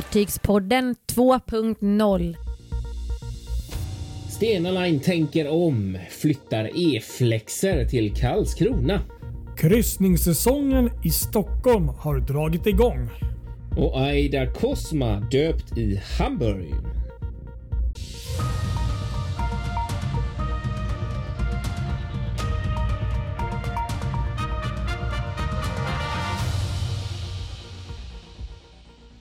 Fartygspodden 2.0 Stena Line tänker om, flyttar E-flexer till Karlskrona. Kryssningssäsongen i Stockholm har dragit igång. Och Aida Cosma döpt i Hamburg.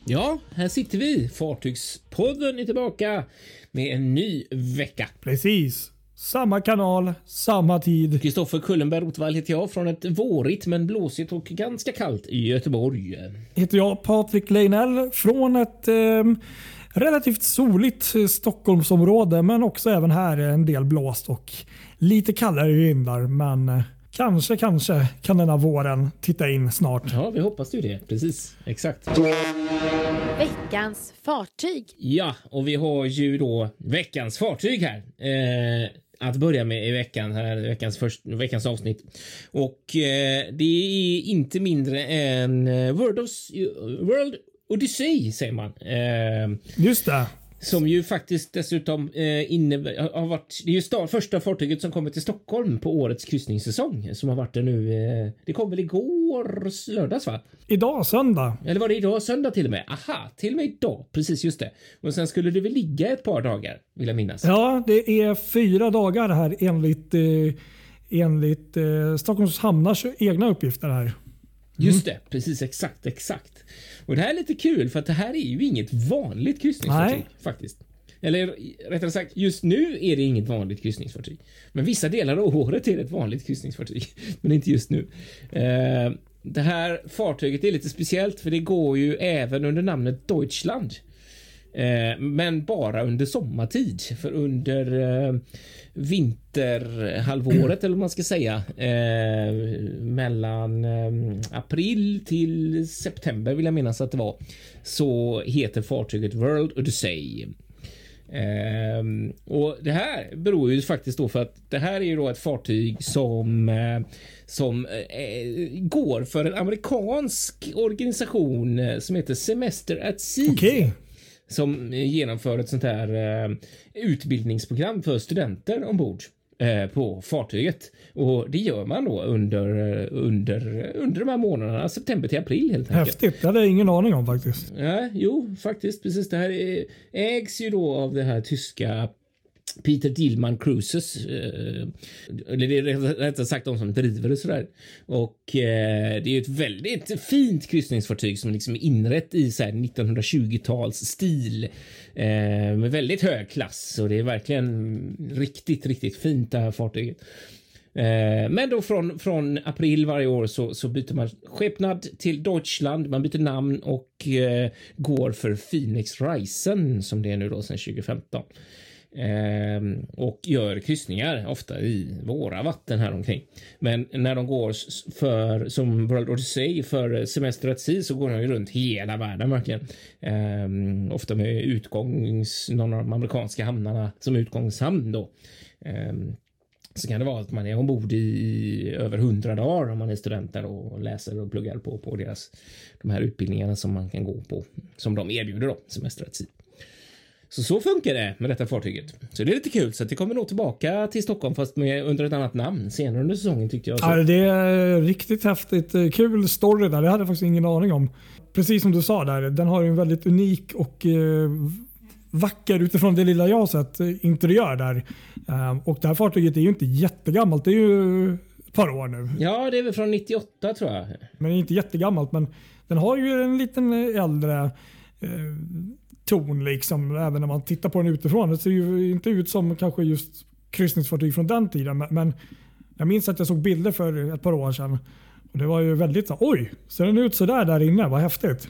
Ja, här sitter vi. Fartygspodden är tillbaka med en ny vecka. Precis. Samma kanal, samma tid. Kristoffer Kullenberg Rotvall heter jag från ett vårigt men blåsigt och ganska kallt i Göteborg. Heter jag Patrik Leinell från ett eh, relativt soligt Stockholmsområde men också även här en del blåst och lite kallare vindar. Men eh, kanske, kanske kan denna våren titta in snart. Ja, vi hoppas ju det. Precis, exakt. Veckans fartyg. Ja, och vi har ju då veckans fartyg här. Eh, att börja med i veckan, här, veckans, först, veckans avsnitt. Och eh, det är inte mindre än eh, World, of, World Odyssey säger man. Eh, Just det. Som ju faktiskt dessutom eh, innebär, har varit, det är ju start, första fartyget som kommer till Stockholm på årets kryssningssäsong som har varit det nu. Eh, det kom väl igår lördags va? Idag söndag. Eller var det idag söndag till och med? Aha, till och med idag. Precis just det. Och sen skulle det väl ligga ett par dagar vill jag minnas. Ja, det är fyra dagar här enligt, eh, enligt eh, Stockholms hamnars egna uppgifter här. Just det, precis exakt, exakt. Och det här är lite kul för att det här är ju inget vanligt kryssningsfartyg Nej. faktiskt. Eller rättare sagt, just nu är det inget vanligt kryssningsfartyg. Men vissa delar av året är det ett vanligt kryssningsfartyg. Men inte just nu. Eh, det här fartyget är lite speciellt för det går ju även under namnet Deutschland. Eh, men bara under sommartid. För under eh, vinterhalvåret eller vad man ska säga. Eh, mellan eh, april till september vill jag minnas att det var. Så heter fartyget World Odyssey. Ehm, och det här beror ju faktiskt då för att det här är ju då ett fartyg som eh, som eh, går för en amerikansk organisation som heter Semester at Sea Okay som genomför ett sånt här eh, utbildningsprogram för studenter ombord eh, på fartyget och det gör man då under eh, under under de här månaderna september till april helt enkelt. Häftigt. Det hade jag ingen aning om faktiskt. Ja, jo, faktiskt precis. Det här är, ägs ju då av det här tyska Peter Dillman Cruises. Eh, eller det är rättare sagt de som driver det sådär. Och eh, det är ju ett väldigt fint kryssningsfartyg som liksom är inrett i 1920-tals stil. Eh, med väldigt hög klass och det är verkligen riktigt, riktigt fint det här fartyget. Men då från, från april varje år så, så byter man skepnad till Deutschland. Man byter namn och går för Phoenix Risen som det är nu då sedan 2015. Eh, och gör kryssningar ofta i våra vatten här omkring. Men när de går för som World Odyssey för semester at sea så går de ju runt hela världen verkligen. Eh, ofta med utgångs någon av de amerikanska hamnarna som utgångshamn då. Eh, så kan det vara att man är ombord i över hundra dagar om man är student där och läser och pluggar på, på deras de här utbildningarna som man kan gå på som de erbjuder då semester at sea. Så så funkar det med detta fartyget. Så det är lite kul så det kommer nog tillbaka till Stockholm fast med under ett annat namn senare under säsongen tyckte jag. Så. Ja, det är riktigt häftigt. Eh, Kul story där. Det hade jag faktiskt ingen aning om. Precis som du sa där. Den har en väldigt unik och eh, vacker utifrån det lilla jag har sett eh, interiör där. Eh, och det här fartyget är ju inte jättegammalt. Det är ju ett par år nu. Ja, det är väl från 98 tror jag. Men det är inte jättegammalt. Men den har ju en liten eh, äldre eh, ton liksom. Även när man tittar på den utifrån. Det ser ju inte ut som kanske just kryssningsfartyg från den tiden. Men, jag minns att jag såg bilder för ett par år sedan. Och det var ju väldigt så oj, ser den ut sådär där inne? Vad häftigt.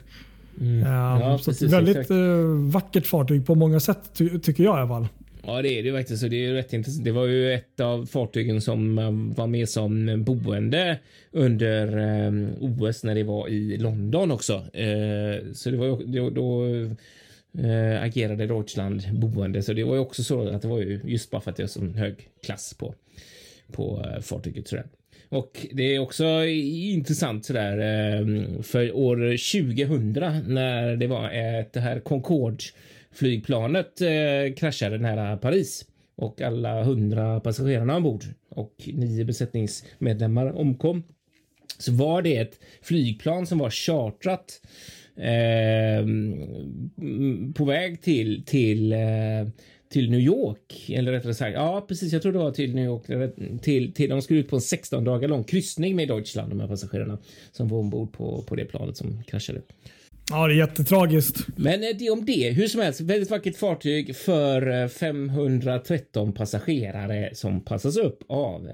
Mm. Eh, Ja, så precis, väldigt exakt. eh, vackert fartyg på många sätt ty- tycker jag i alla fall. Ja, det är det ju. Så det är rätt intressant. Det var ju ett av fartygen som eh, var med som boende under OS när det var i London också. Så det var då eh, agerade Deutschland boende. Så det var ju också så att det var ju just bara för att det är så hög klass på på eh, fartyget. Sådär. Och det är också intressant sådär eh, för år 2000 när det var ett det här Concorde flygplanet eh, kraschade nära Paris och alla hundra passagerarna ombord och nio besättningsmedlemmar omkom. Så var det ett flygplan som var chartrat eh, på väg till till eh, till New York. Eller rättare sagt, ja precis, jag tror det var till New York. Till, till, de skulle ut på en 16 dagar lång kryssning med Deutschland, de här passagerarna som var ombord på, på det planet som kraschade. Ja, det är jättetragiskt. Men det om det. Hur som helst, väldigt vackert fartyg för 513 eh, passagerare som passas upp av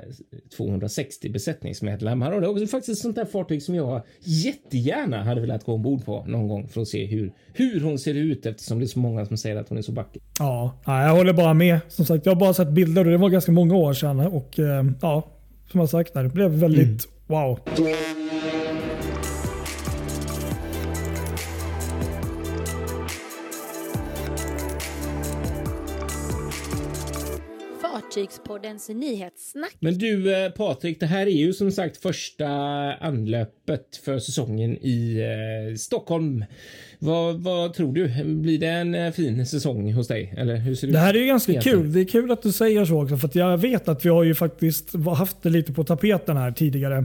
260 besättningsmedlemmar. Och det är också faktiskt ett sånt där fartyg som jag jättegärna hade velat gå ombord på någon gång för att se hur, hur hon ser ut eftersom det är så många som säger att hon är så vacker. Ja, jag håller bara med. Som sagt, jag har bara sett bilder och det var ganska många år sedan och eh, ja, som jag sagt, det blev väldigt mm. wow. Fartygspoddens nyhetssnack. Men du eh, Patrik, det här är ju som sagt första anlöpet för säsongen i eh, Stockholm. Vad, vad, tror du? Blir det en eh, fin säsong hos dig? Eller hur ser det, det här är ju ganska egentligen? kul. Det är kul att du säger så också för jag vet att vi har ju faktiskt haft det lite på tapeten här tidigare.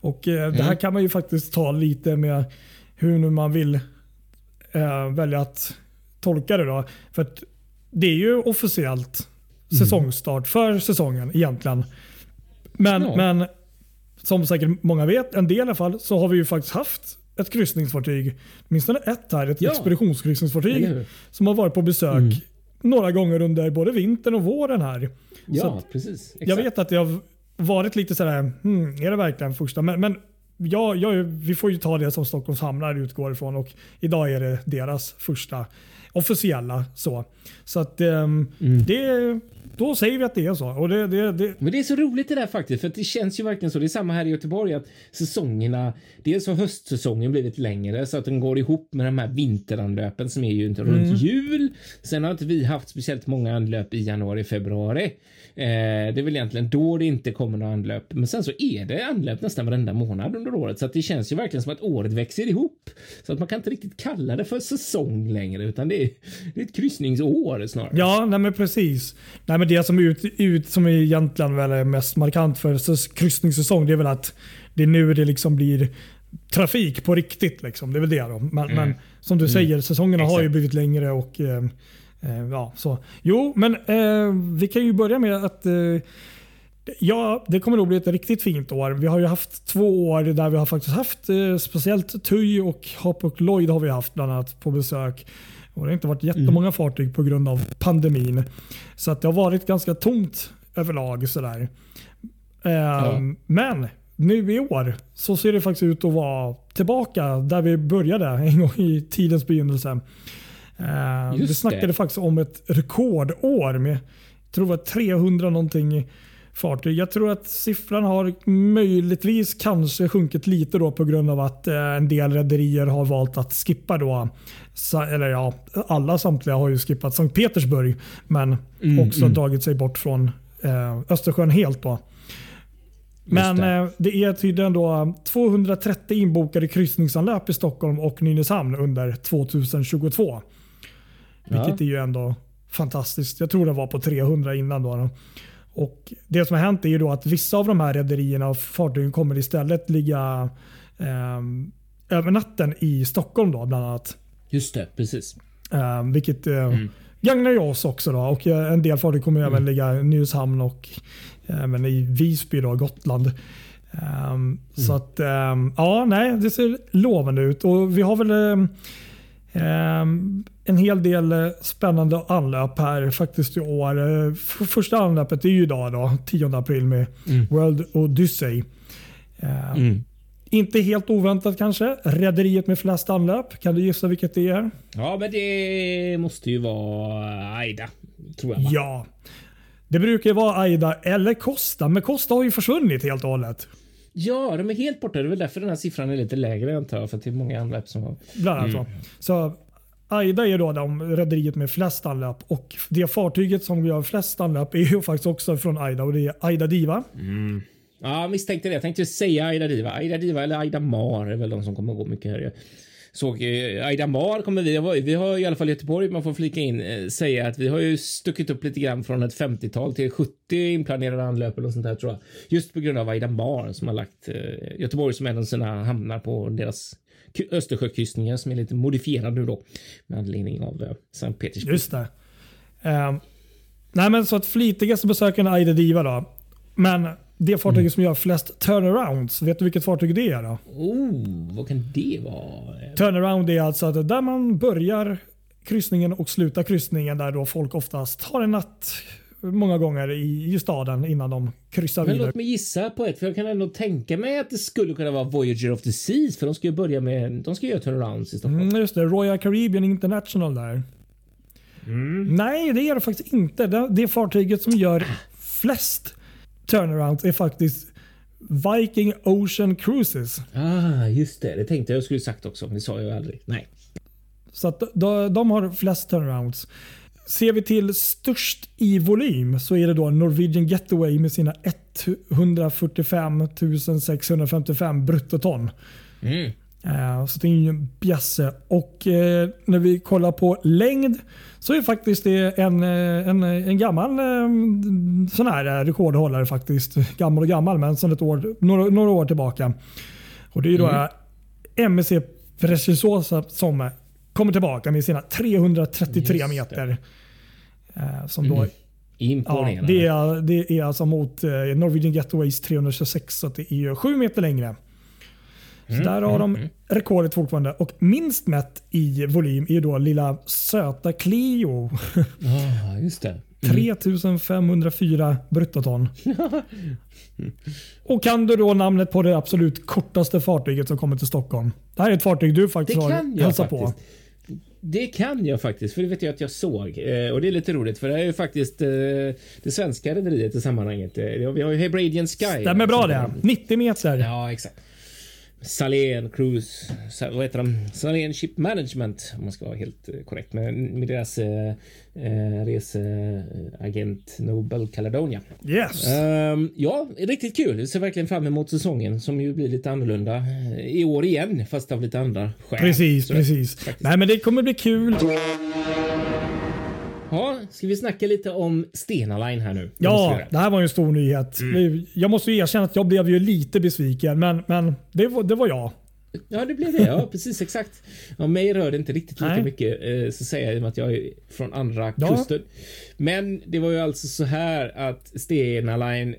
Och eh, mm. Det här mm. kan man ju faktiskt ta lite med hur nu man vill eh, välja att tolka det. då. För att det är ju officiellt. Säsongstart för säsongen egentligen. Men, ja. men som säkert många vet, en del i alla fall, så har vi ju faktiskt haft ett kryssningsfartyg. Åtminstone ett här, ett ja. expeditionskryssningsfartyg. Som har varit på besök mm. några gånger under både vintern och våren här. Ja, precis. Exakt. Jag vet att det har varit lite sådär, hmm, är det verkligen första? Men, men ja, ja, vi får ju ta det som Stockholms hamnar utgår ifrån och idag är det deras första officiella. Så, så att um, mm. det, då säger vi att det är så. Och det, det, det... Men det är så roligt det där faktiskt, för det känns ju verkligen så. Det är samma här i Göteborg att säsongerna, dels har höstsäsongen blivit längre så att den går ihop med de här vinteranlöpen som är ju inte mm. runt jul. Sen har inte vi haft speciellt många anlöp i januari, februari. Eh, det är väl egentligen då det inte kommer några anlöp. Men sen så är det anlöp nästan varenda månad under året så att det känns ju verkligen som att året växer ihop. Så att man kan inte riktigt kalla det för säsong längre utan det är, det är ett kryssningsår snarare. Ja, nej men precis. Nej, men det som, ut, ut, som egentligen väl är mest markant för kryssningssäsong det är väl att det är nu det liksom blir trafik på riktigt. Liksom. Det är väl det. Då. Men, mm. men som du mm. säger, säsongerna Exakt. har ju blivit längre och eh, Eh, ja, så. Jo, men eh, vi kan ju börja med att eh, Ja, det kommer nog bli ett riktigt fint år. Vi har ju haft två år där vi har faktiskt haft eh, speciellt TUI och Hapag Lloyd har vi haft bland annat på besök. Och det har inte varit jättemånga mm. fartyg på grund av pandemin. Så att det har varit ganska tomt överlag. Sådär. Eh, ja. Men nu i år så ser det faktiskt ut att vara tillbaka där vi började en gång i tidens begynnelse. Uh, vi snackade det. faktiskt om ett rekordår med jag tror var 300 någonting fartyg. Jag tror att siffran har möjligtvis kanske sjunkit lite då på grund av att uh, en del rederier har valt att skippa då. Eller ja, alla samtliga har ju skippat Sankt Petersburg men mm, också mm. dragit sig bort från uh, Östersjön helt. då. Men det. det. är tydligen då 230 inbokade kryssningsanlöp i Stockholm och Nynäshamn under 2022. Vilket ja. är ju ändå fantastiskt. Jag tror det var på 300 innan. Då. Och Det som har hänt är ju då att vissa av de här rederierna och fartygen kommer istället ligga eh, över natten i Stockholm då, bland annat. Just det, precis. Eh, vilket eh, mm. gagnar ju oss också. Då. Och eh, En del fartyg kommer mm. även ligga i Nynäshamn och även i Visby, då, Gotland. Um, mm. Så att, um, ja, nej, det ser lovande ut. Och Vi har väl um, en hel del eh, spännande anlöp här faktiskt i år. Eh, första anlöpet är ju idag då, 10 april med mm. World Odyssey. Mm. Inte helt oväntat kanske. Rederiet med flest anlöp. Kan du gissa vilket det är? Ja, men det måste ju vara Aida. Tror jag. Va? Ja. Det brukar ju vara Aida eller Costa, men Costa har ju försvunnit helt och hållet. Ja, de är helt borta. Det är väl därför den här siffran är lite lägre antar jag. För att det är många anlöp som har... Bland annat mm. så. Aida är då de rederiet med flest anlöp och det fartyget som gör flest anlöp är ju faktiskt också från Aida och det är Aida Diva. Mm. Ja, misstänkte det. Jag tänkte säga Aida Diva. Aida Diva eller Aida Mar är väl de som kommer att gå mycket här. Såg eh, Aida Mar kommer vi, vi har i alla fall i Göteborg, man får flika in, eh, säga att vi har ju stuckit upp lite grann från ett 50-tal till 70 inplanerade anlöp och sånt där tror jag. Just på grund av Aida Mar som har lagt eh, Göteborg som en av sina hamnar på deras Östersjökryssningar som är lite modifierad nu då med anledning av Sankt Petersburg. Just det. Um, nej men så att flitigaste besökaren är Aida Diva då. Men det fartyget mm. som gör flest turnarounds, vet du vilket fartyg det är? Då? Oh, vad kan det vara? Turnaround är alltså där man börjar kryssningen och slutar kryssningen där då folk oftast har en natt många gånger i, i staden innan de kryssar Men vidare. låt mig gissa på ett, för jag kan ändå tänka mig att det skulle kunna vara Voyager of the Seas, för de ska ju börja med, de ska göra turnarounds i Stockholm. Mm, just det, Royal Caribbean International där. Mm. Nej, det är det faktiskt inte. Det, det fartyget som gör flest turnarounds är faktiskt Viking Ocean Cruises. Ah, just det. Det tänkte jag skulle sagt också, men det sa jag aldrig. Nej. Så att de, de har flest turnarounds. Ser vi till störst i volym så är det då Norwegian Getaway med sina 145 655 bruttoton. Mm. Uh, så det är ju en bjässe. Och uh, när vi kollar på längd så är faktiskt det en, eh, en, en gammal sån här rekordhållare faktiskt. Gammal och gammal men sedan ett år, några, några år tillbaka. Och Det är då mm. MSC Preciosa som kommer tillbaka med sina 333 meter. Eh, som då, mm. Imponerande. Ja, det, är, det är alltså mot eh, Norwegian Getaways 326 så det är 7 meter längre. Så mm, där har mm, de mm. rekordet fortfarande. Och minst mätt i volym är då lilla söta Clio. Ah, just det. 3504 bruttoton. och kan du då namnet på det absolut kortaste fartyget som kommer till Stockholm? Det här är ett fartyg du faktiskt det har hälsat på. Det kan jag faktiskt, för det vet jag att jag såg. Eh, och det är lite roligt för det är ju faktiskt eh, det svenska rederiet i sammanhanget. Eh, vi har ju Hebradian Sky. Stämmer bra det. 90 meter. Ja, exakt. Salén Cruise, vad heter de? Salén Ship Management om man ska vara helt eh, korrekt med, med deras eh, eh, reseagent Nobel Caledonia. Yes. Um, ja, riktigt kul. Jag ser verkligen fram emot säsongen som ju blir lite annorlunda eh, i år igen, fast av lite andra skäl. Precis, Så, precis. Faktiskt. Nej, men det kommer bli kul. Ja, ska vi snacka lite om Stena Line här nu? Ja, det här var ju en stor nyhet. Mm. Jag måste erkänna att jag blev ju lite besviken, men, men det, var, det var jag. Ja, det blev det. Ja, precis exakt. Ja, mig rör det inte riktigt lika Nej. mycket eh, så säger jag i och med att jag är från andra ja. kusten. Men det var ju alltså så här att Stena Line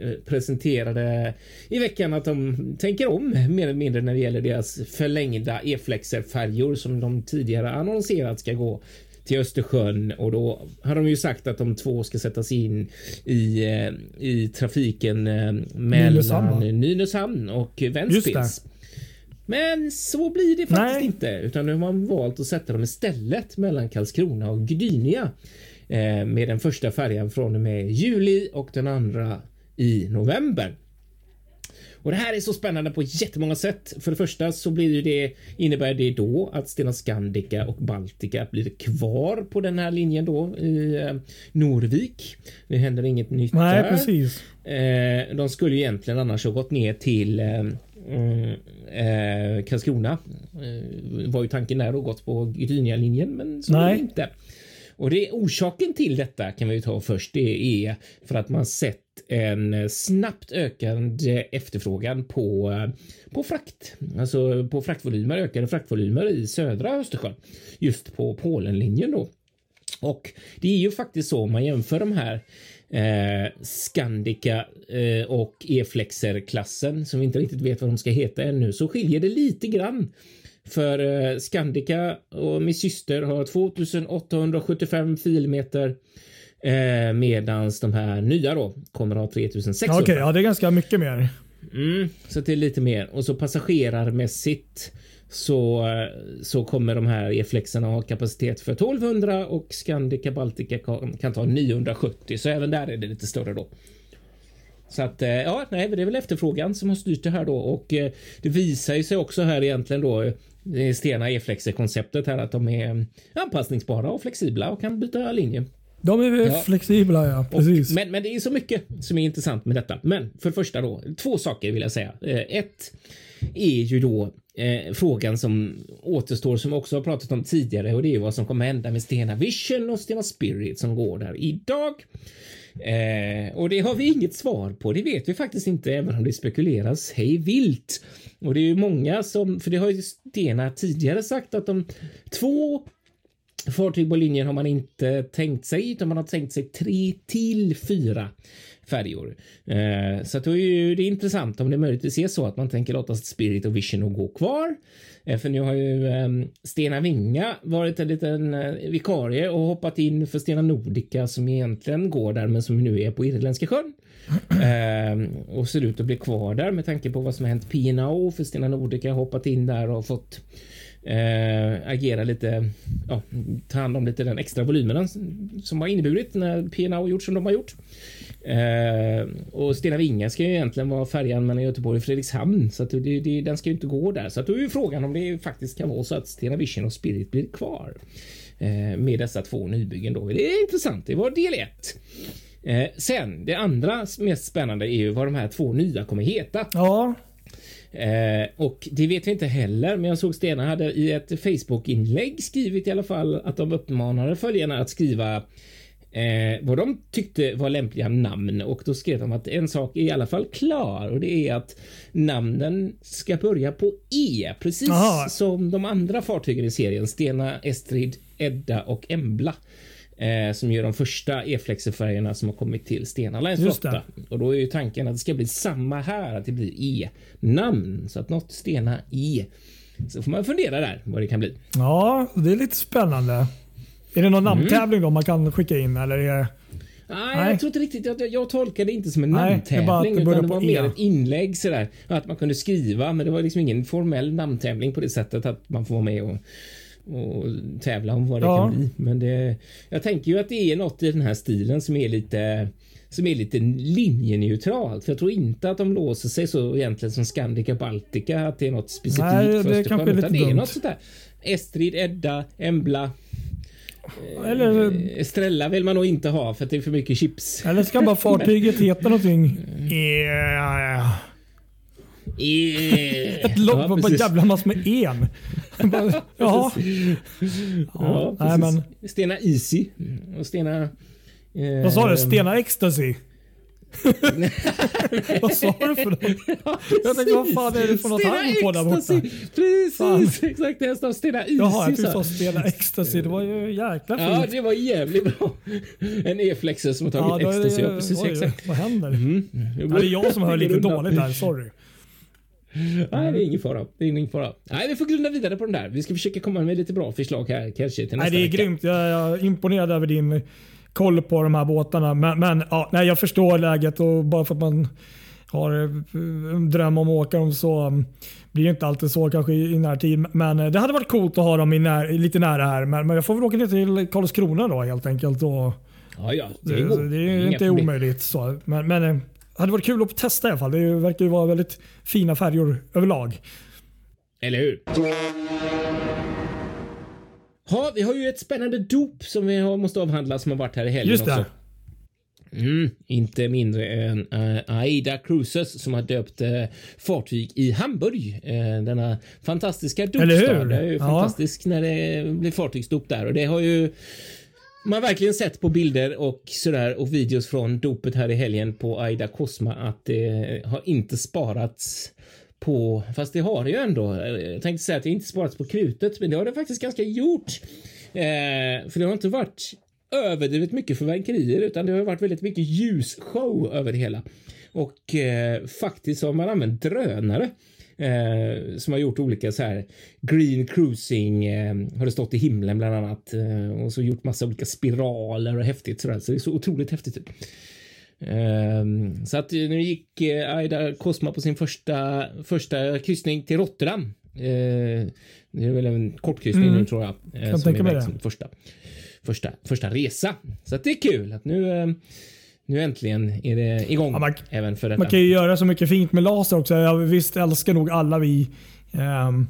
eh, presenterade i veckan att de tänker om mer eller mindre när det gäller deras förlängda E-flexer färjor som de tidigare annonserat ska gå till Östersjön och då har de ju sagt att de två ska sättas in i, eh, i trafiken eh, mellan Nynäshamn och Ventspils. Men så blir det faktiskt Nej. inte, utan nu har man valt att sätta dem istället mellan Karlskrona och Gdynia eh, med den första färjan från och med juli och den andra i november. Och det här är så spännande på jättemånga sätt. För det första så blir det, innebär det då att Stena Scandica och Baltica blir kvar på den här linjen då i eh, Norvik. Det händer inget nytt Nej, där. precis. Eh, de skulle egentligen annars ha gått ner till eh, Karlskrona. Var ju tanken där och gått på Gdynia-linjen, men så Nej. inte. Och det orsaken till detta kan vi ta först. Det är för att man sett en snabbt ökande efterfrågan på, på frakt, alltså på fraktvolymer, ökade fraktvolymer i södra Östersjön, just på Polenlinjen då. Och det är ju faktiskt så om man jämför de här eh, Scandica eh, och E-flexer klassen som vi inte riktigt vet vad de ska heta ännu så skiljer det lite grann. För eh, Scandica och min syster har 2875 filmeter Eh, medans de här nya då kommer ha 3600. Okej, okay, ja det är ganska mycket mer. Mm, så det är lite mer och så passagerarmässigt så, så kommer de här E-flexarna ha kapacitet för 1200 och Scandica Baltica kan, kan ta 970 så även där är det lite större då. Så att eh, ja, nej, det är väl efterfrågan som har styrt det här då och eh, det visar ju sig också här egentligen då Stena E-flexer konceptet här att de är anpassningsbara och flexibla och kan byta linje De är Ja. flexibla ja. Precis. Och, men, men det är så mycket som är intressant med detta. Men för det första då, två saker vill jag säga. Eh, ett är ju då eh, frågan som återstår som vi också har pratat om tidigare och det är vad som kommer hända med Stena Vision och Stena Spirit som går där idag. Eh, och det har vi inget svar på. Det vet vi faktiskt inte, även om det spekuleras hej vilt. Och det är ju många som, för det har ju Stena tidigare sagt att de två fartyg på linjen har man inte tänkt sig, utan man har tänkt sig tre till fyra färjor. Eh, så då är ju det intressant om det möjligtvis är så att man tänker låta Spirit och Vision och gå kvar. Eh, för nu har ju eh, Stena Vinga varit en liten eh, vikarie och hoppat in för Stena Nordica som egentligen går där men som nu är på Irländska sjön. Eh, och ser ut att bli kvar där med tanke på vad som har hänt P&O för Stena Nordica har hoppat in där och fått eh, agera lite, ja, ta hand om lite den extra volymerna som har inneburit när P&O gjort som de har gjort. Eh, och Stena Vinga ska ju egentligen vara färjan mellan Göteborg och Fredrikshamn så att det, det, den ska ju inte gå där. Så att då är ju frågan om det faktiskt kan vara så att Stena Vision och Spirit blir kvar eh, med dessa två nybyggen då. Det är intressant. Det var del ett. Eh, sen det andra mest spännande är ju vad de här två nya kommer heta. Ja, Eh, och det vet vi inte heller, men jag såg Stena hade i ett Facebook-inlägg skrivit i alla fall att de uppmanade följarna att skriva eh, vad de tyckte var lämpliga namn och då skrev de att en sak är i alla fall klar och det är att namnen ska börja på E, precis Aha. som de andra fartygen i serien Stena, Estrid, Edda och Embla. Eh, som gör de första E-flexerfärgerna som har kommit till Stena Lines flotta. Och då är ju tanken att det ska bli samma här, att det blir E-namn. Så att något Stena E. Så får man fundera där vad det kan bli. ja, det är lite spännande. Är det någon Mm. namntävling då man kan skicka in eller är. Nej, Nej. jag tror inte riktigt. Jag, jag tolkar det inte som en Nej, namntävling det utan det var mer E. ett inlägg sådär. Att man kunde skriva, men det var liksom ingen formell namntävling på det sättet att man får vara med och och tävla om vad det Ja. kan bli. Men det, jag tänker ju att det är något i den här stilen som är lite som är lite linjeneutralt. För jag tror inte att de låser sig så egentligen som Scandica Baltica att det är något specifikt Nej, för Östersjön. utan det är dumt. något sånt där. Estrid, Edda, Embla. Eller, Eh, Estrella vill man nog inte ha för att det är för mycket chips. eller ska bara fartyget heta någonting? Yeah. Eh, Ett lopp ja, på bara jävla massor med en. Bara, Jaha. Ja, nej, men, Stena Easy och Stena... eh, vad sa du? Stena Ecstasy? vad sa du för något? Jag tänkte, vad fan är det för något han på där borta? Ecstasy. Precis, exakt. Det står Stena Easy. Jaha, jag tyckte du sa Stena Ecstasy. Det var ju jäkla Ja, fint. det var jävligt bra. En E-flexer som har Ja, tagit det- ecstasy. Ja, precis, oj, exakt. Vad händer? Mm. Ja, det är jag som hör lite dåligt där, sorry. Nej, det är ingen fara. Det är ingen fara. Nej, vi får grunda vidare på den där. Vi ska försöka komma med lite bra förslag här kanske till nästa Nej, det är vecka. grymt. Jag är imponerad över din koll på de här båtarna. Men, men ja, nej, jag förstår läget och bara för att man har eh, en dröm om att åka dem så um, blir det inte alltid så kanske i, närtid. Men eh, det hade varit coolt att ha dem i när, lite nära här. Men, men jag får väl åka ner till Karlskrona då helt enkelt. Och, Ja, ja. Det det, är, det, god. är inte problem. omöjligt. Så. Men, men eh, hade varit kul att testa i alla fall. Det verkar ju vara väldigt fina färjor överlag. Eller hur? Ja, vi har ju ett spännande dop som vi har, måste avhandla som har varit här i helgen Just det. också. Mm, inte mindre än uh, Aida Cruises som har döpt uh, fartyg i Hamburg. Uh, denna fantastiska dopstad. Det är ju Ja. fantastiskt när det blir fartygsdop där och det har ju man verkligen sett på bilder och sådär och videos från dopet här i helgen på Aida Cosma att det har inte sparats på, fast det har det ju ändå. Jag tänkte säga att det inte sparats på krutet, men det har det faktiskt ganska gjort. Eh, för det har inte varit överdrivet mycket förverkerier utan det har varit väldigt mycket ljusshow över det hela. Och eh, faktiskt har man använt drönare eh, som har gjort olika så här green cruising eh, har det stått i himlen bland annat eh, och så gjort massa olika spiraler och häftigt sådär så det är så otroligt häftigt ut. Ehm, så att nu gick eh, Aida Cosma på sin första, första kryssning till Rotterdam. Eh, det är väl en kortkryssning Mm. nu tror jag. eh, Kan som tänka är som första, första, första resa. Så att det är kul att nu, eh, nu äntligen är det igång Ja, man- även för detta. Man kan ju göra så mycket fint med laser också. Jag visst älskar nog alla vi um,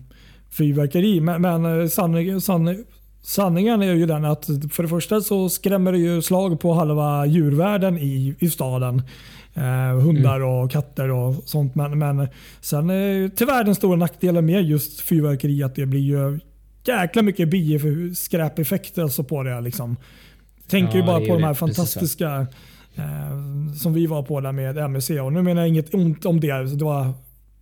fyrverkeri. Men, men eh, sann, sann, Sanningen är ju den att för det första så skrämmer det ju slag på halva djurvärlden i, i staden. Eh, hundar Mm. och katter och sånt. Men, men sen är tyvärr den stora nackdelen med just fyrverkeri att det blir ju jäkla mycket biskräpeffekter alltså på det. Liksom. Tänker Ja, ju bara på de här fantastiska eh, som vi var på där med MEC. Och nu menar jag inget ont om det. Det var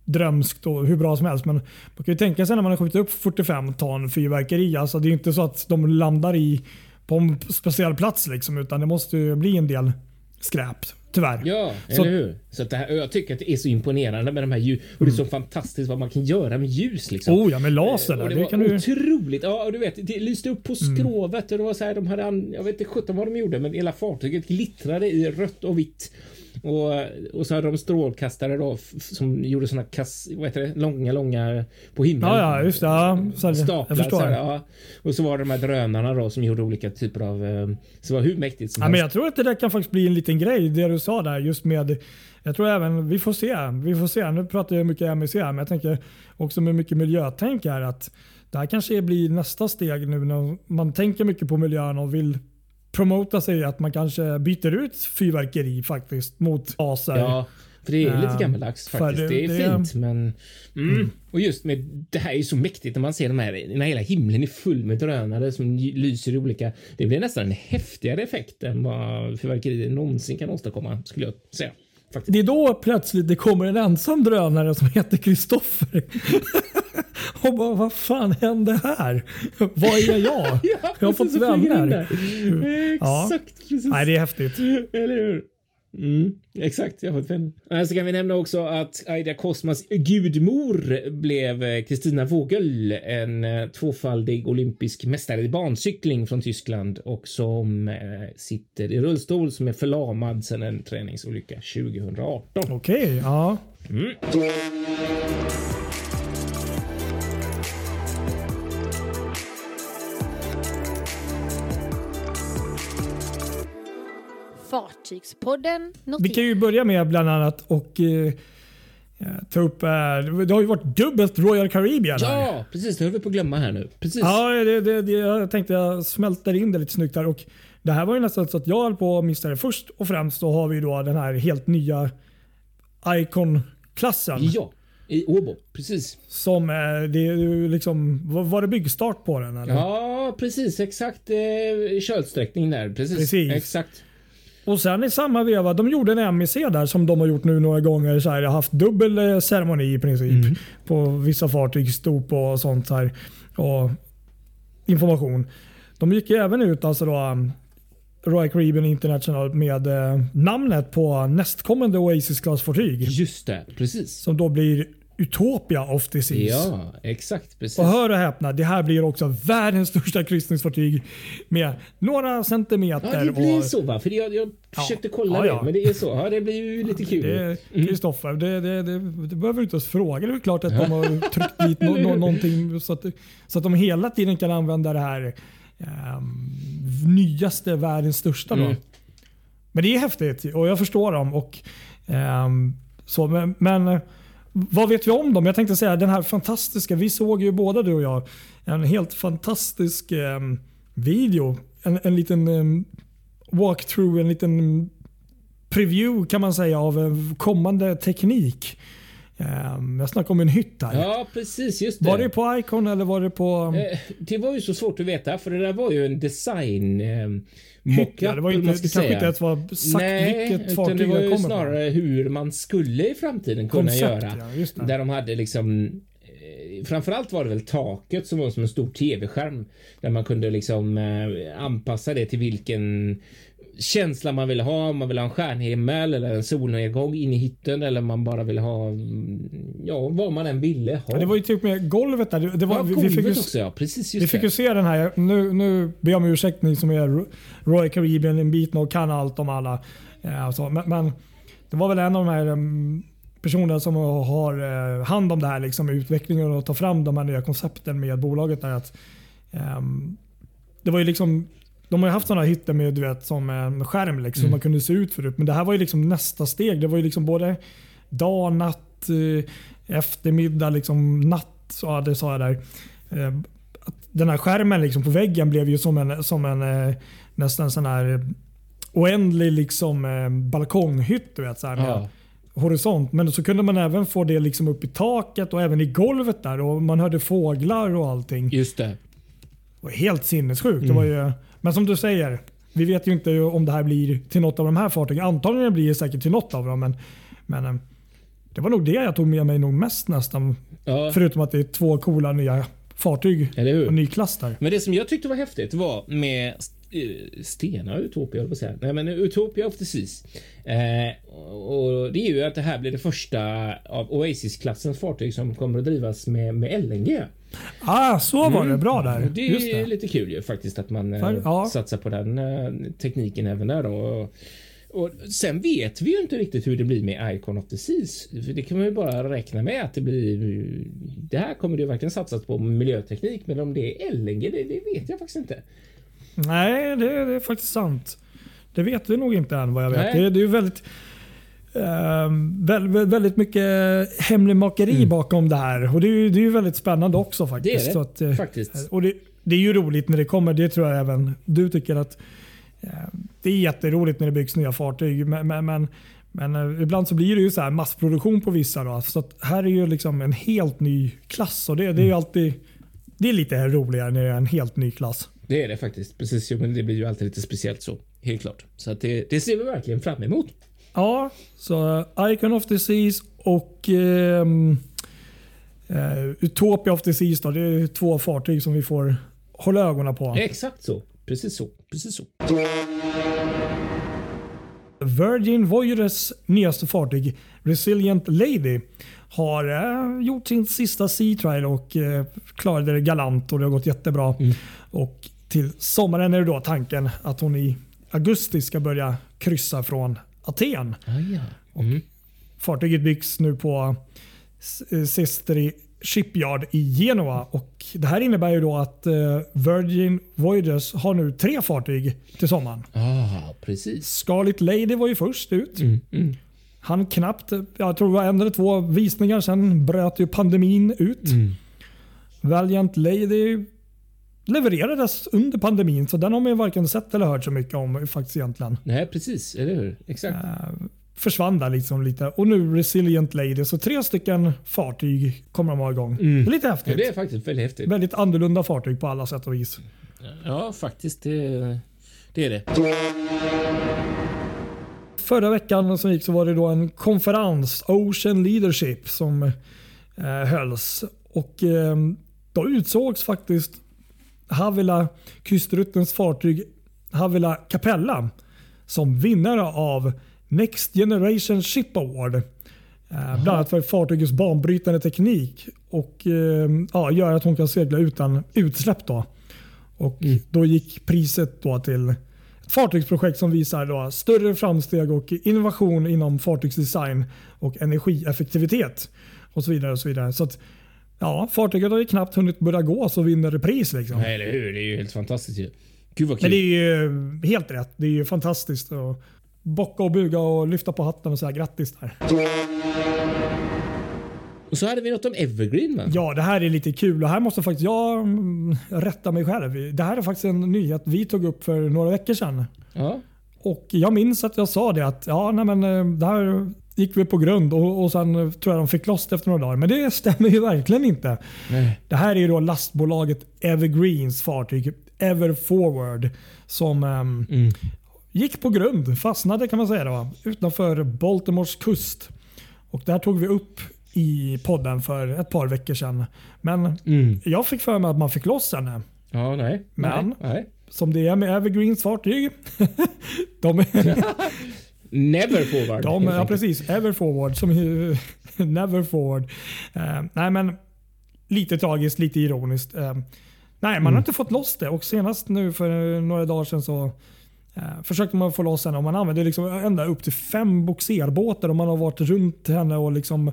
drömskt och hur bra som helst. Men man kan ju tänka sig när man har skjutit upp 45 ton fyrverkeri. Alltså det är inte så att de landar i på en speciell plats. Liksom, utan det måste ju bli en del skräp. Tyvärr. Ja, Så- eller hur? Så det här, jag tycker att det är så imponerande med de här ljus. Och det är så fantastiskt vad man kan göra med ljus. Liksom. Oh ja, med laser där. det Det var kan du... otroligt. Ja, och du vet, det lyste upp på skrovet och det var så här, de hade, jag vet inte sjutton vad de gjorde, men hela fartyget glittrade i rött och vitt. Och, och så hade de strålkastare då som gjorde såna kass, vad heter det, långa, långa på himlen. Ja, ja, just det. Ja, så, jag Staplar förstår. så här, ja. Och så var det de här drönarna då som gjorde olika typer av, eh, så det var hur mäktigt som Ja, men helst. jag tror att det där kan faktiskt bli en liten grej. Det du sa där just med jag tror även, vi får se. Vi får se. Nu pratar jag mycket MEC här, men jag tänker också med mycket miljötänk här att det här kanske blir nästa steg nu när man tänker mycket på miljön och vill promota sig att man kanske byter ut fyrverkeri faktiskt mot laser. Ja, för det är lite gammaldags för faktiskt. det- Det, är det- fint, men... Mm. Och just med det här är så mäktigt när man ser de här, när hela himlen är full med drönare som ly- lyser i olika... Det blir nästan en häftigare effekt än vad fyrverkerier någonsin kan åstadkomma, skulle jag säga. Faktiskt. Det är då plötsligt det kommer en ensam drönare som heter Kristoffer. och bara, vad fan hände här? Vad är jag? jag har fått vänner. där. Ja. Exakt, precis. Nej, det är häftigt. Eller hur? Mm, exakt, jag har fått. Eh, Så kan vi nämna också att Aida Cosmas gudmor blev eh, Kristina Vogel, en eh, tvåfaldig olympisk mästare i bancykling från Tyskland och som eh, sitter i rullstol som är förlamad sedan en träningsolycka 2018. Okej, ja. Fartygspodden Vi kan ju börja med bland annat och eh, eh, ta upp... Eh, det har ju varit dubbelt Royal Caribbean här. Ja, precis. Det höll vi på att glömma här nu. Precis. Ja, det, det, det, jag tänkte jag smälter in det lite snyggt här. Och det här var ju nästan så att jag höll på att missa det. Först och främst så har vi då den här helt nya Icon-klassen. Ja, i Åbo. Precis. Som eh, det är ju liksom, var, var det byggstart på den? Eller? Ja, precis. Exakt eh, kölsträckning där. Precis. Precis. Exakt. Och sen i samma veva, de gjorde en MEC där som de har gjort nu några gånger. Så här, haft dubbel eh, ceremoni i princip. Mm. På vissa fartyg, stop och sånt här. Och information. De gick även ut, alltså då, um, Royal Caribbean International med eh, namnet på nästkommande Oasis-klassfartyg. Just det. Precis. Som då blir Utopia of the Seas. Ja, exakt. Precis. Och hör och häpna, det här blir också världens största kryssningsfartyg med några centimeter. Ja, det blir och, så va? För jag, jag försökte kolla Ja, det, ja. men det är så. Ja, det blir ju lite kul. Det är Kristoffer, det, det, det, det behöver du inte ens fråga. Det är klart att de har tryckt dit no, no, någonting så att, så att de hela tiden kan använda det här ehm, nyaste, världens största. Mm. Men det är häftigt och jag förstår dem. Och, ehm, så, men, men vad vet vi om dem? Jag tänkte säga den här fantastiska, vi såg ju båda du och jag, en helt fantastisk ehm, video. En, en liten um, walkthrough, en liten preview kan man säga av en kommande teknik. Ehm, jag snackar om en hytt här. Ja, precis. Just det. Var det på Icon eller var det på... Eh, det var ju så svårt att veta, för det där var ju en design... Ja, det var inte, det kanske inte ens var sagt Nej, vilket fartyg det var ju snarare hur man skulle i framtiden kunna Koncept, göra. ja. Där de hade liksom eh, Framförallt var det väl taket som var som en stor tv-skärm där man kunde liksom eh, anpassa det till vilken känsla man ville ha. Om man vill ha en stjärnhimmel eller en solnedgång in i hytten eller man bara vill ha mm, ja, vad man än ville ha. Ja, det var ju typ med golvet där. Det var, ja, vi, vi, fick ju, också. Ja, precis just vi fick ju se den här. Nu, nu ber jag om ursäkt ni som är Royal Caribbean inbitna och kan allt om alla. Eh, alltså, men, men det var väl en av de här um, personerna som har eh, hand om det här liksom, utvecklingen och tar fram de här nya koncepten med bolaget. Där, att, ehm, det var ju liksom de har ju haft sådana hytter med du vet, som en skärm liksom, som man kunde se ut förut. Men det här var ju liksom nästa steg. Det var ju liksom både dag, natt, eh, eftermiddag, liksom natt. Så, ja, det sa jag där. Eh, den här skärmen liksom på väggen blev ju som en, som en eh, nästan sån här oändlig liksom, balkonghytt. Du vet, så här, Ja. horisont. Men så kunde man även få det liksom upp i taket och även i golvet där. Och Man hörde fåglar och allting. Just det. Det var helt sinnessjukt. Det var Mm. ju, men som du säger, vi vet ju inte om det här blir till något av de här fartygen. Antagligen blir det säkert till något av dem. Men, men eh, det var nog det jag tog med mig nog mest nästan. Ja. Förutom att det är två coola nya fartyg och ny klass där. Men det som jag tyckte var häftigt var med eh, Stena Utopia, höll jag på att säga. Nej, men Utopia of the Seas. Eh, och det är ju att det här blir det första av Oasis-klassens fartyg som kommer att drivas med, med LNG. Ah, så var det. Bra där. Det Just är det. lite kul ju faktiskt att man eh, För- ja. satsar på den eh, tekniken även där då. Och, och sen vet vi ju inte riktigt hur det blir med Icon of the Seas. För det kan man ju bara räkna med att det blir. Det här kommer det ju verkligen satsas på miljöteknik, men om det är LNG, det, det vet jag faktiskt inte. Nej, det, det är faktiskt sant. Det vet vi nog inte än vad jag vet. Det, det är ju väldigt, eh, väldigt, mycket hemligmakeri bakom det här. Och det är ju, det är väldigt spännande också Mm. Det faktiskt. är det att, eh, faktiskt. Och det, det är ju roligt när det kommer. Det tror jag även du tycker att eh, det är jätteroligt när det byggs nya fartyg. Men, men, men, men eh, ibland så blir det ju så här massproduktion på vissa. Då. Så här är ju liksom en helt ny klass. Och det, det är Mm. ju alltid det är lite roligare när det är en helt ny klass. Det är det faktiskt. Precis, men det blir ju alltid lite speciellt så. Helt klart. Så att det, det ser vi verkligen fram emot. Ja, så eh, Icon of the Seas och ehm, eh, Utopia of the Seas. Då, det är två fartyg som vi får hålla ögonen på. Exakt så. Precis så. Precis så. Virgin Voyagers nyaste fartyg Resilient Lady har eh, gjort sin sista sea trial och eh, klarade det galant och det har gått jättebra. Och till sommaren är det då tanken att hon i augusti ska börja kryssa från Aten. Ah, ja. Mm. Fartyget byggs nu på S- Sestri Shipyard i Genua. Och det här innebär ju då att eh, Virgin Voyagers har nu tre fartyg till sommaren. Ah, precis. Scarlet Lady var ju först ut. Mm. Mm. Han knappt, jag tror det var en eller två visningar, sen bröt ju pandemin ut. Mm. Valiant Lady levererades under pandemin så den har man ju varken sett eller hört så mycket om faktiskt egentligen. Nej, precis. Eller hur? Exakt. Eh, försvann där liksom lite. Och nu Resilient Lady. Så tre stycken fartyg kommer de ha igång. Mm. Det är lite Ja, häftigt. det är faktiskt väldigt häftigt. Väldigt annorlunda fartyg på alla sätt och vis. Ja, faktiskt. Det, det är det. Förra veckan som gick så var det då en konferens, Ocean Leadership, som eh, hölls. Och eh, då utsågs faktiskt Havila Kustruttens fartyg Havila Capella som vinnare av Next Generation Ship Award. Eh, bland annat för fartygets banbrytande teknik och eh, ja, gör att hon kan segla utan utsläpp. Då. Och Då gick priset då till ett fartygsprojekt som visar då större framsteg och innovation inom fartygsdesign och energieffektivitet. Och så vidare. och så vidare. Så att, ja, fartyget har ju knappt hunnit börja gå så vinner det pris. Liksom. Nej, eller hur? Det är ju helt fantastiskt ju. Gud vad Men kul. det är ju helt rätt. Det är ju fantastiskt att bocka och buga och lyfta på hatten och säga grattis där. Och så hade vi något om Evergreen va? Ja, det här är lite kul och här måste faktiskt jag mm, rätta mig själv. Det här är faktiskt en nyhet vi tog upp för några veckor sedan. Ja. Och Jag minns att jag sa det att ja, nej, men, eh, det här gick vi på grund och, och sen tror jag de fick loss det efter några dagar. Men det stämmer ju verkligen inte. Nej. Det här är ju då lastbolaget Evergreens fartyg Ever Forward som ehm, Mm. gick på grund, fastnade kan man säga då, utanför Baltimores kust. Och det här tog vi upp i podden för ett par veckor sedan. Men Mm. jag fick för mig att man fick loss henne. Ja, nej. Men- Nej. nej. Som det är med Evergreens fartyg. de är, Never forward. de, ja, precis. Ever Forward. Som, never Forward. Eh, nej, men lite tragiskt, lite ironiskt. Eh, nej, man har inte fått loss det. Och senast nu för några dagar sedan så eh, försökte man få loss henne. Och man använde liksom ända upp till fem boxerbåtar och man har varit runt henne och liksom,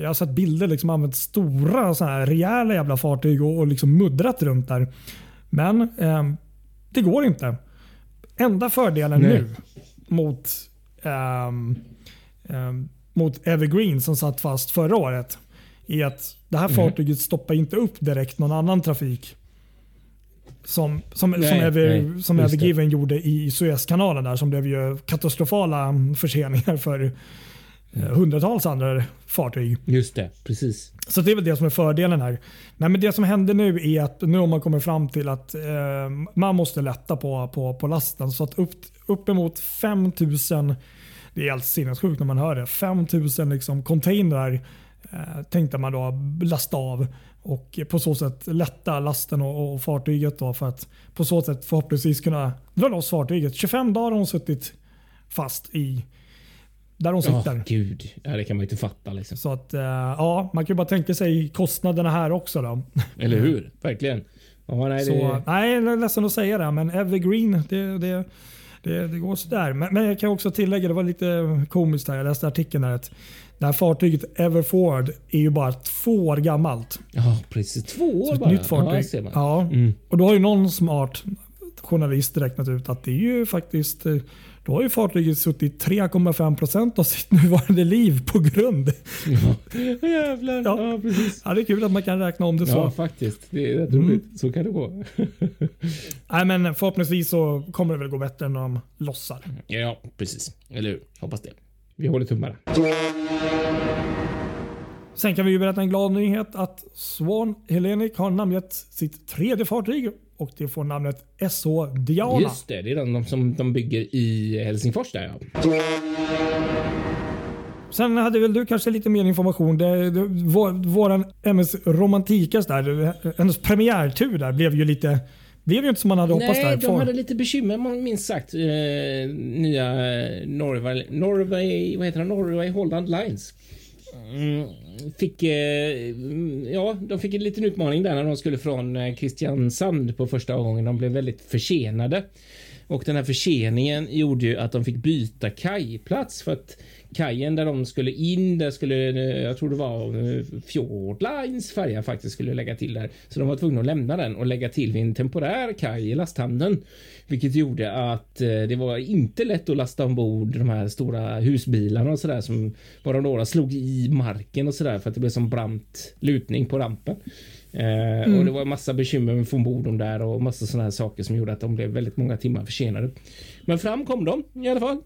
jag har sett bilder liksom använt stora så här rejäla jävla fartyg och, och liksom muddrat runt där. Men eh, det går inte. Enda fördelen Nej. nu mot, ehm, mot Evergreen som satt fast förra året är att det här fartyget stoppar inte upp direkt någon annan trafik. som, som, Nej, som, Ever, nej, som just det. Evergiven gjorde i Suezkanalen där som blev ju katastrofala förseningar för hundratals andra fartyg. Just det, precis. Så det är väl det som är fördelen här. Nej, men det som händer nu är att nu har man kommit fram till att eh, man måste lätta på, på, på lasten. Så att upp, uppemot 5000, det är helt sinnessjukt när man hör det, 5000 liksom containrar eh, tänkte man då lasta av och på så sätt lätta lasten och, och fartyget då för att på så sätt förhoppningsvis kunna dra loss fartyget. 25 dagar har hon suttit fast i där Ja, sitter. gud. Ja, det kan man ju inte fatta liksom. Så att, eh, ja, man kan ju bara tänka sig kostnaderna här också. Då. Eller hur? Verkligen. Ja, nej, Så, det... nej, jag är ledsen att säga det, men Evergreen, det, det, det, det går sådär. Men, men jag kan också tillägga, det var lite komiskt här, jag läste artikeln där att det här fartyget Everforward är ju bara två år gammalt. Ja, precis. Två år Så ett bara. nytt Ja, fartyg. man. Ja, Mm. och då har ju någon smart journalist räknat ut att det är ju faktiskt eh, då har ju fartyget suttit 3,5 procent av sitt nuvarande liv på grund. Ja. Jävlar. Ja. Ja. precis. Ja, det är kul att man kan räkna om det så. Ja, faktiskt. Det är rätt Mm. roligt. Så kan det gå. Nej, men förhoppningsvis så kommer det väl gå bättre när de lossar. ja, precis. Eller hur? Hoppas det. Vi håller tummarna. Sen kan vi ju berätta en glad nyhet att Swan Hellenic har namngett sitt tredje fartyg och det får namnet SH Diana. Just det, det är de, de som de bygger i Helsingfors där ja. Sen hade väl du kanske lite mer information. Det, det, vår, våran MS Romantikas där, hennes premiärtur där blev ju lite blev ju inte som man hade hoppats Nej, där. de hade lite bekymmer minst sagt. Eh, nya Norway, Norway, vad heter det? Norway Holland Lines. Mm, fick, eh, mm, ja, de fick en liten utmaning där när de skulle från eh, Kristiansand på första gången. De blev väldigt försenade. Och den här förseningen gjorde ju att de fick byta kajplats för att kajen där de skulle in, där skulle, eh, jag tror det var eh, Fjord Lines färja faktiskt skulle lägga till där. Så de var tvungna att lämna den och lägga till vid en temporär kaj i lasthamnen. Vilket gjorde att eh, det var inte lätt att lasta ombord de här stora husbilarna och sådär som bara några slog i marken och sådär för att det blev som brant lutning på rampen. Eh, Och det var massa bekymmer med att få ombord dem där och massa sådana här saker som gjorde att de blev väldigt många timmar försenade. Men fram kom de i alla fall.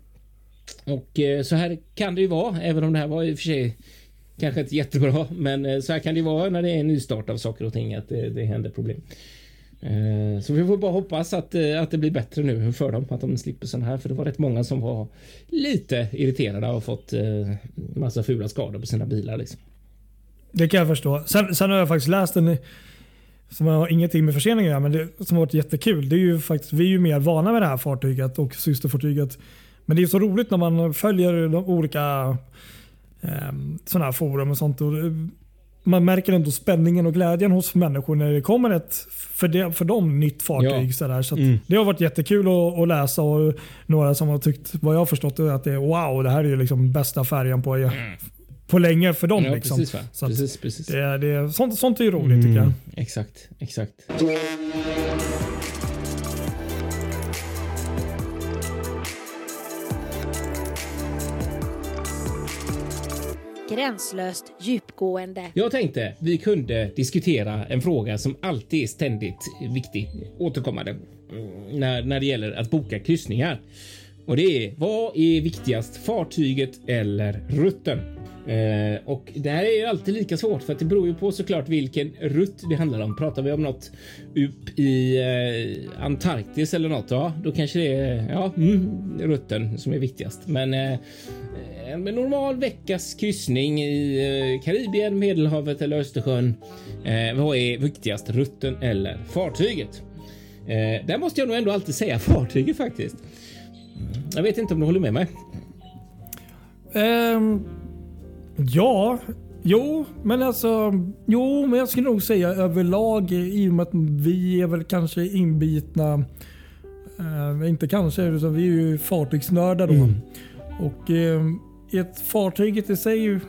Och eh, så här kan det ju vara, även om det här var i och för sig kanske inte jättebra. Men eh, så här kan det ju vara när det är en nystart av saker och ting, att det, det händer problem. Eh, så vi får bara hoppas att, eh, att det blir bättre nu för dem, att de slipper sådana här. För det var rätt många som var lite irriterade och fått eh, massa fula skador på sina bilar. Liksom. Det kan jag förstå. Sen, sen har jag faktiskt läst en som har ingenting med förseningar att göra, men det, som har varit jättekul. Det är ju faktiskt, vi är ju mer vana med det här fartyget och systerfartyget. Men det är så roligt när man följer de olika eh, sådana här forum och sånt. Och det- man märker ändå spänningen och glädjen hos människor när det kommer ett för, det, för dem nytt fartyg. Ja. Så där. Så Mm. Det har varit jättekul att, att läsa och några som har tyckt, vad jag har förstått, att det är wow, det här är ju liksom bästa färjan på, på länge för dem. Mm. Ja, liksom. precis. Så precis, precis. det, det, sånt, sånt är ju roligt tycker jag. Mm, exakt, exakt. Gränslöst djupgående. Jag tänkte vi kunde diskutera en fråga som alltid är ständigt viktig, återkommande mm, när, när det gäller att boka kryssningar. Och det är vad är viktigast, fartyget eller rutten? Eh, och det här är ju alltid lika svårt för att det beror ju på såklart vilken rutt det handlar om. Pratar vi om något upp i eh, Antarktis eller något, ja, då kanske det är ja, mm, rutten som är viktigast. Men eh, en normal veckas kryssning i eh, Karibien, Medelhavet eller Östersjön. Eh, vad är viktigast, rutten eller fartyget? Eh, där måste jag nog ändå alltid säga fartyget faktiskt. Jag vet inte om du håller med mig? Ehm, ja, jo, men alltså. Jo, men jag skulle nog säga överlag i och med att vi är väl kanske inbitna. Eh, inte kanske, utan vi är ju fartygsnördar då. Och ehm, ett fartyget i sig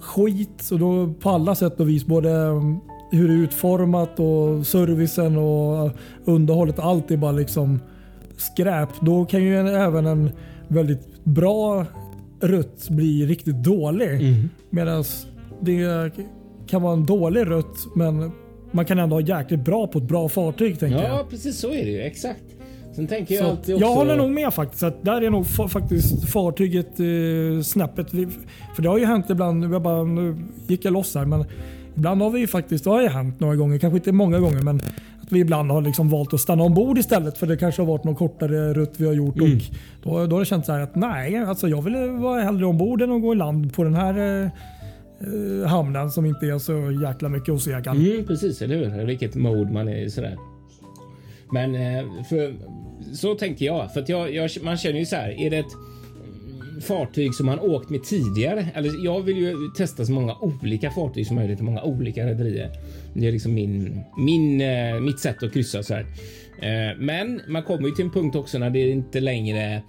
skit. Så då på alla sätt och vis. Både ehm, hur det är utformat och servicen och underhållet. Allt är bara liksom skräp. Då kan ju en, även en väldigt bra rutt bli riktigt dålig. Medan det kan vara en dålig rutt men man kan ändå ha jäkligt bra på ett bra fartyg. Tänker Ja, jag. precis så är det ju. Exakt. Sen tänker jag Så alltid också... jag håller nog med faktiskt. Att där är nog fa- faktiskt fartyget eh, snäppet. För det har ju hänt ibland, jag bara, nu gick jag loss här, men ibland har vi ju faktiskt, det har ju hänt några gånger, kanske inte många gånger, men att vi ibland har liksom valt att stanna ombord istället för det kanske har varit någon kortare rutt vi har gjort. Mm. Och då, då har det känts så här att nej, alltså jag vill vara hellre ombord än att gå i land på den här eh, eh, hamnen som inte är så jäkla mycket att se. Mm, precis, eller hur? Vilket mode man är i sådär. Men eh, för, så tänker jag. För att jag, jag, man känner ju så här. Är det ett fartyg som man åkt med tidigare? Eller jag vill ju testa så många olika fartyg som möjligt och många olika rederier. Det är liksom min, min, eh, mitt sätt att kryssa så här. Eh, men man kommer ju till en punkt också när det inte längre eh,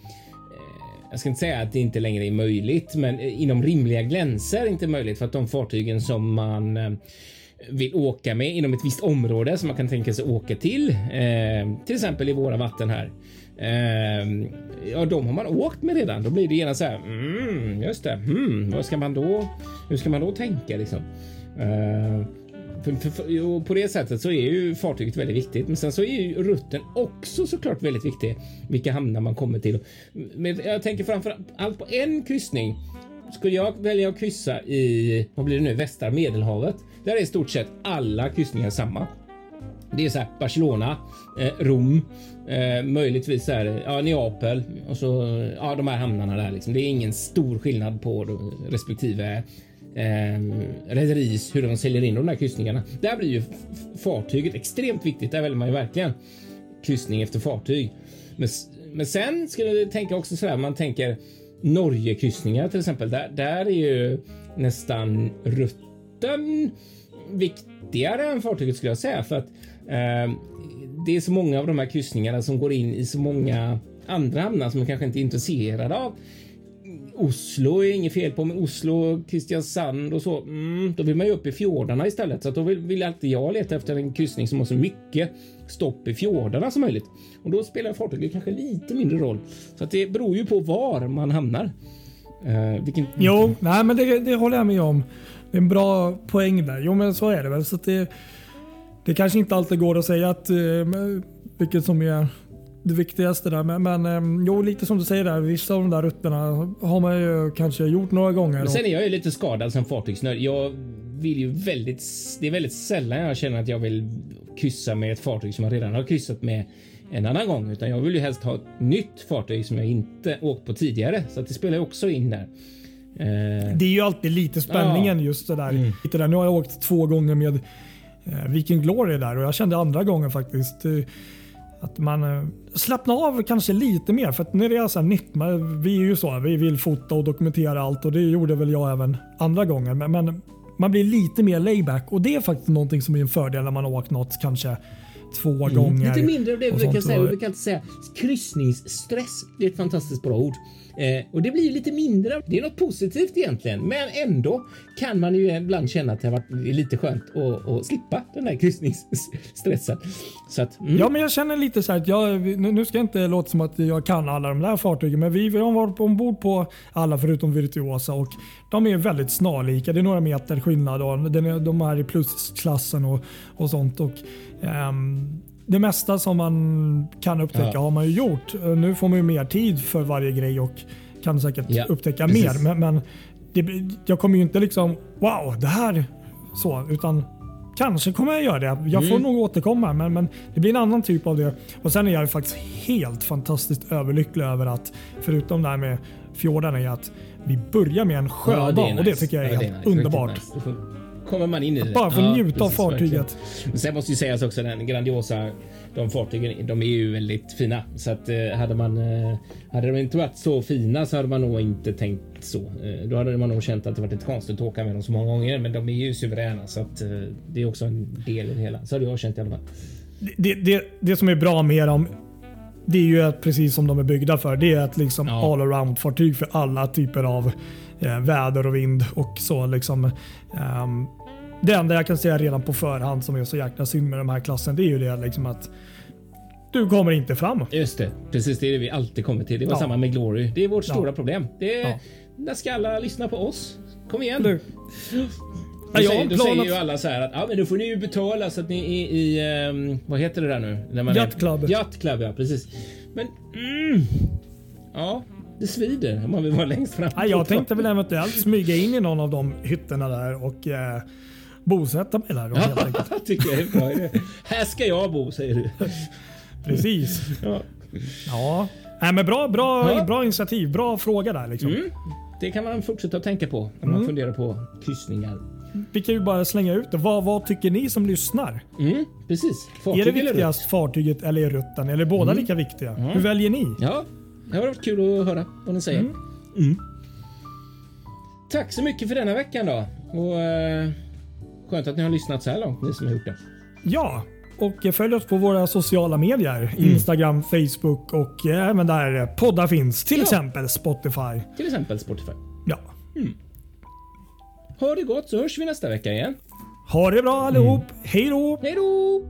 jag ska inte säga att det inte längre är möjligt, men inom rimliga gränser inte möjligt för att de fartygen som man eh, vill åka med inom ett visst område som man kan tänka sig åka till, eh, till exempel i våra vatten här. Eh, ja, de har man åkt med redan. Då blir det gärna så här. Mm, just det. Mm, vad ska man då? Hur ska man då tänka liksom? Eh, för, för, för, och på det sättet så är ju fartyget väldigt viktigt, men sen så är ju rutten också såklart väldigt viktig. Vilka hamnar man kommer till. Men jag tänker framför allt på en kryssning. Skulle jag välja att kryssa i, vad blir det nu, västra medelhavet? Där är i stort sett alla kryssningar samma. Det är så här Barcelona, eh, Rom, eh, möjligtvis så här, ja, Neapel och så ja, de här hamnarna där. Liksom. Det är ingen stor skillnad på respektive eh, rederis hur de säljer in de där kryssningarna. Där blir ju fartyget extremt viktigt. Där väljer man ju verkligen kryssning efter fartyg. Men, men sen skulle jag tänka också så här. Man tänker Norge kryssningar till exempel. Där, där är ju nästan båten viktigare än fartyget skulle jag säga för att eh, det är så många av de här kryssningarna som går in i så många andra hamnar som man kanske inte är intresserad av. Oslo är inget fel på, men Oslo, Kristiansand och så. Mm, då vill man ju upp i fjordarna istället, så att då vill, vill alltid jag leta efter en kryssning som har så mycket stopp i fjordarna som möjligt. Och då spelar fartyget kanske lite mindre roll. Så att det beror ju på var man hamnar. Eh, vilken... Jo, nej, men det, det håller jag med om. Det är en bra poäng där. Jo, men så är det väl. Så det, det kanske inte alltid går att säga att, eh, vilket som är det viktigaste där. Men, men eh, jo, lite som du säger där. Vissa av de där rutterna har man ju kanske gjort några gånger. Men sen är jag ju lite skadad som fartygsnörd. Jag vill ju väldigt, det är väldigt sällan jag känner att jag vill kryssa med ett fartyg som jag redan har kryssat med en annan gång, utan jag vill ju helst ha ett nytt fartyg som jag inte åkt på tidigare, så det spelar ju också in där. Eh, Det är ju alltid lite spänningen just det där. Lite där. Nu har jag åkt två gånger med eh, Viking Glory där och jag kände andra gången faktiskt eh, att man eh, slappnar av kanske lite mer. För att när det är så här nytt, man, vi är ju så, vi vill fota och dokumentera allt och det gjorde väl jag även andra gånger. Men, men man blir lite mer layback och det är faktiskt någonting som är en fördel när man har åkt något kanske två gånger. Lite mindre av det vi kan säga. Vi kan inte säga kryssningsstress. Det är ett fantastiskt bra ord. Eh, och det blir lite mindre. Det är något positivt egentligen, men ändå kan man ju ibland känna att det har varit lite skönt att, att slippa den här kryssningsstressen. Så att, mm. Ja, men jag känner lite så här att jag, nu ska jag inte låta som att jag kan alla de där fartygen, men vi, vi har varit ombord på alla förutom Virtuosa och de är väldigt snarlika. Det är några meter skillnad och de är i plusklassen och, och sånt. Och, ehm, det mesta som man kan upptäcka Ja. har man ju gjort. Nu får man ju mer tid för varje grej och kan säkert Ja, upptäcka precis. mer. Men, men det, jag kommer ju inte liksom wow, det här så, utan Kanske kommer jag göra det. Jag får Mm. nog återkomma, men, men det blir en annan typ av det. Och Sen är jag faktiskt helt fantastiskt överlycklig över att, förutom det här med fjordarna, är att vi börjar med en sjöbana. Ja, är och det nice. tycker jag är Ja, helt nice. underbart. Kommer man in i det. Bara få njuta av precis, fartyget. verkligen. Sen måste ju sägas också den grandiosa. De fartygen, de är ju väldigt fina så att eh, hade man eh, hade de inte varit så fina så hade man nog inte tänkt så. Eh, då hade man nog känt att det varit lite konstigt att åka med dem så många gånger. Men de är ju suveräna så att det är också en del i det hela. Så hade jag känt i alla fall. Det, det, det som är bra med dem, det är ju att precis som de är byggda för. Det är ett liksom Ja. all around fartyg för alla typer av eh, väder och vind och så. Liksom, ehm, det enda jag kan säga redan på förhand som är så jäkla synd med de här klassen, det är ju det liksom att du kommer inte fram. Just det, precis det är det vi alltid kommer till. Det var Ja. samma med Glory. Det är vårt Ja. stora problem. Det är, Ja. När ska alla lyssna på oss? Kom igen. Du, Då, Ja, säger, då säger ju alla så här att ja, men då får ni ju betala så att ni är i, ehm, vad heter det där nu? När man Yacht Club. Yacht Club, ja precis. Men, mm, ja, det svider om man vill vara längst fram. Ja, jag tänkte väl eventuellt smyga in i någon av de hytterna där och eh, bosätta mig där. Ja, tycker jag är en bra idé. Här ska jag bo, säger du. Precis. Ja. Ja. Nej, men bra, bra, Ja. bra initiativ. Bra fråga där. Liksom. Mm. Det kan man fortsätta att tänka på när man funderar på kryssningar. Vi kan ju bara slänga ut det. Vad, vad tycker ni som lyssnar? Mm, precis. är Fartyg det eller viktigast fartyget eller rutten? Eller är båda lika viktiga? Hur väljer ni? Ja, det har varit kul att höra vad ni säger. Mm. Tack så mycket för denna veckan då. Och eh, Skönt att ni har lyssnat så här långt, ni som har gjort det. Ja, och följ oss på våra sociala medier. Instagram, Facebook och eh, även där poddar finns. Till Ja. exempel Spotify. Till exempel Spotify. Ja. Ha det gott så hörs vi nästa vecka igen. Ha det bra allihop. Hej då! Hej då!